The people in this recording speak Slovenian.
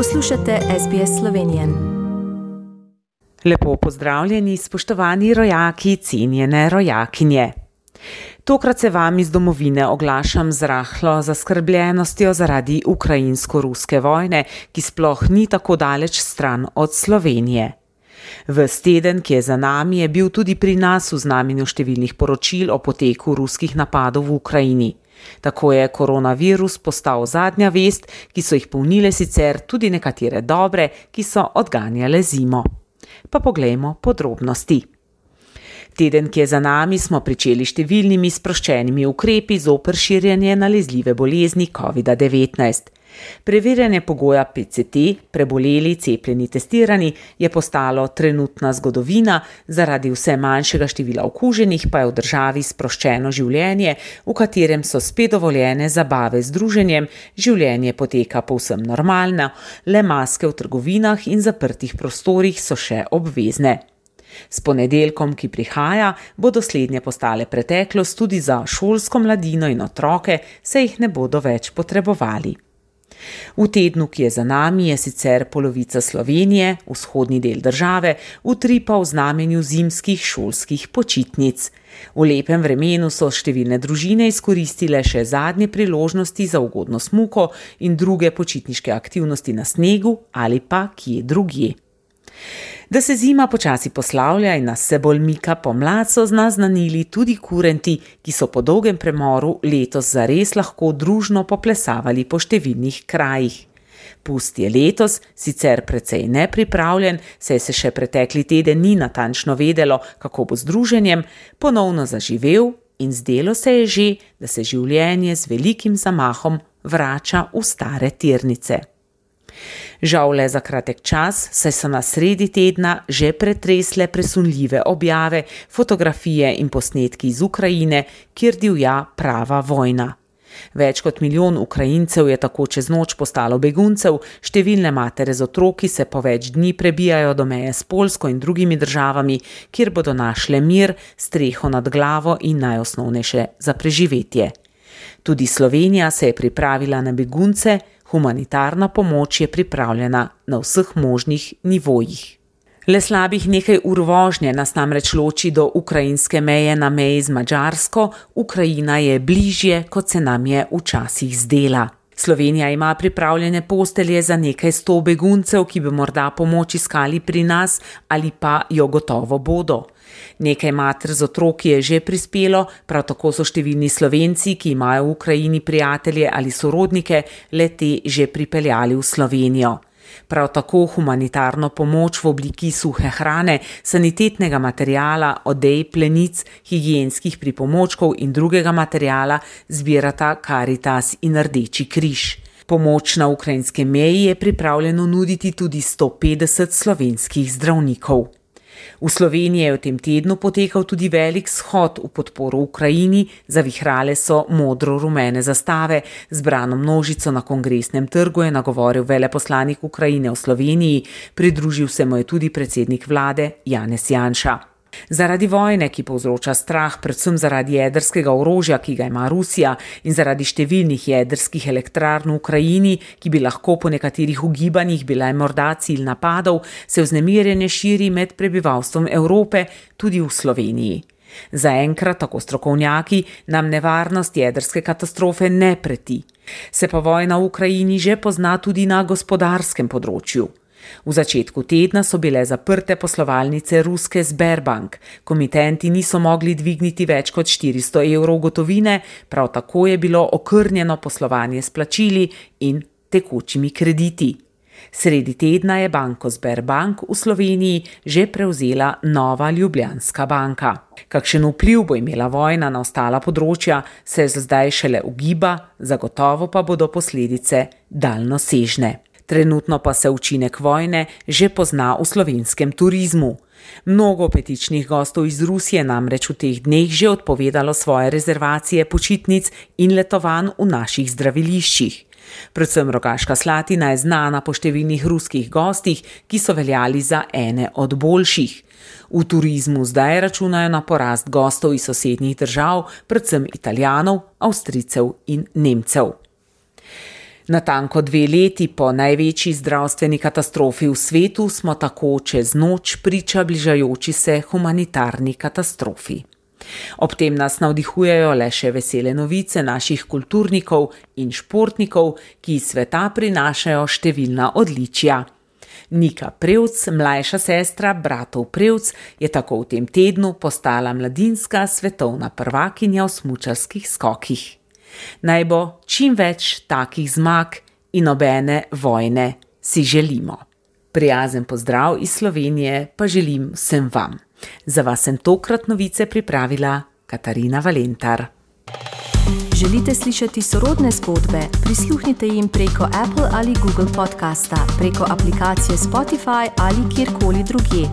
Poslušate SBS Slovenije. Lepo pozdravljeni, spoštovani rojaki, cenjene rojakinje. Tokrat se vam iz domovine oglašam z rahlo zaskrbljenostjo zaradi ukrajinsko-ruske vojne, ki sploh ni tako daleč stran od Slovenije. V steden, ki je za nami, je bil tudi pri nas v znamenju številnih poročil o poteku ruskih napadov v Ukrajini. Tako je koronavirus postal zadnja vest, ki so jih polnile sicer tudi nekatere dobre, ki so odganjale zimo. Pa poglejmo podrobnosti. Teden, ki je za nami, smo pričeli številnimi sproščenimi ukrepi zoper širjenje nalezljive bolezni COVID-19. Preverjanje pogoja PCT, preboleli, cepljeni, testirani, je postalo trenutna zgodovina, zaradi vse manjšega števila okuženih pa je v državi sproščeno življenje, v katerem so spet dovoljene zabave z druženjem, življenje poteka povsem normalno, le maske v trgovinah in zaprtih prostorih so še obvezne. S ponedeljkom, ki prihaja, bodo slednje postale preteklost tudi za šolsko mladino in otroke, se jih ne bodo več potrebovali. V tednu, ki je za nami, je sicer polovica Slovenije, vzhodni del države, utripa v znamenju zimskih šolskih počitnic. V lepem vremenu so številne družine izkoristile še zadnje priložnosti za ugodno smuko in druge počitniške aktivnosti na snegu ali pa kje drugje. Da se zima počasi poslavlja in nas se bolj mika pomlad, so znaznanili tudi kurenti, ki so po dolgem premoru letos zares lahko družno poplesavali po številnih krajih. Pust je letos sicer precej nepripravljen, saj se še pretekli teden ni natančno vedelo, kako bo z druženjem, ponovno zaživel in zdelo se je že, da se življenje z velikim zamahom vrača v stare tirnice. Žal le za kratek čas, saj so na sredi tedna že pretresle presunljive objave, fotografije in posnetki iz Ukrajine, kjer divja prava vojna. Več kot milijon Ukrajincev je tako čez noč postalo beguncev, številne matere z otroki se po več dni prebijajo do meje s Polsko in drugimi državami, kjer bodo našle mir, streho nad glavo in najosnovnejše za preživetje. Tudi Slovenija se je pripravila na begunce, Humanitarna pomoč je pripravljena na vseh možnih nivojih. Le slabih nekaj ur vožnje nas namreč loči do ukrajinske meje na meji z Mačarsko, Ukrajina je bližje, kot se nam je včasih zdela. Slovenija ima pripravljene postelje za nekaj sto beguncev, ki bi morda pomoč iskali pri nas ali pa jo gotovo bodo. Nekaj mater z otroki je že prispelo, prav tako so številni slovenci, ki imajo v Ukrajini prijatelje ali sorodnike, le te že pripeljali v Slovenijo. Prav tako humanitarno pomoč v obliki suhe hrane, sanitetnega materijala, odej, plenic, higijenskih pripomočkov in drugega materijala zbirata Karitas in Rdeči križ. Pomoč na ukrajinske meji je pripravljeno nuditi tudi 150 slovenskih zdravnikov. V Sloveniji je v tem tednu potekal tudi velik shod v podporo Ukrajini, zavihrale so modro-rumene zastave, zbrano množico na kongresnem trgu je nagovoril veleposlanik Ukrajine v Sloveniji, pridružil se mu je tudi predsednik vlade Janez Janša. Zaradi vojne, ki povzroča strah, predvsem zaradi jedrskega orožja, ki ga ima Rusija, in zaradi številnih jedrskih elektrarn v Ukrajini, ki bi lahko po nekaterih ugibanjih bile morda cilj napadov, se vznemirjenje širi med prebivalstvom Evrope, tudi v Sloveniji. Zaenkrat, tako strokovnjaki, nam nevarnost jedrske katastrofe ne preti. Se pa vojna v Ukrajini že pozna tudi na gospodarskem področju. V začetku tedna so bile zaprte poslovalnice ruske Sberbank, komitenti niso mogli dvigniti več kot 400 evrov gotovine, prav tako je bilo okrnjeno poslovanje s plačili in tekočimi krediti. Sredi tedna je banko Sberbank v Sloveniji že prevzela nova Ljubljanska banka. Kakšen vpliv bo imela vojna na ostala področja, se zdaj šele ugiba, zagotovo pa bodo posledice daljnosežne. Trenutno pa se učinek vojne že pozna v slovenskem turizmu. Mnogo petičnih gostov iz Rusije namreč v teh dneh že odpovedalo svoje rezervacije počitnic in letovanj v naših zdraviliščih. Predvsem rogaška slatina je znana po številnih ruskih gostih, ki so veljali za ene od boljših. V turizmu zdaj računajo na porast gostov iz sosednjih držav, predvsem italijanov, avstricev in nemcev. Natanko dve leti po največji zdravstveni katastrofi v svetu smo tako čez noč priča bližajoči se humanitarni katastrofi. Ob tem nas navdihujejo le še vesele novice naših kulturnikov in športnikov, ki iz sveta prinašajo številna odličja. Nika Prevc, mlajša sestra bratov Prevc, je tako v tem tednu postala mladinska svetovna prvakinja v smučarskih skokih. Naj bo čim več takih zmag in obene vojne si želimo. Prijazen pozdrav iz Slovenije pa želim vsem vam. Za vas sem tokrat novice pripravila Katarina Valentar. Želite slišati sorodne zgodbe? Prisluhnite jim preko Apple ali Google podcasta, preko aplikacije Spotify ali kjerkoli drugje.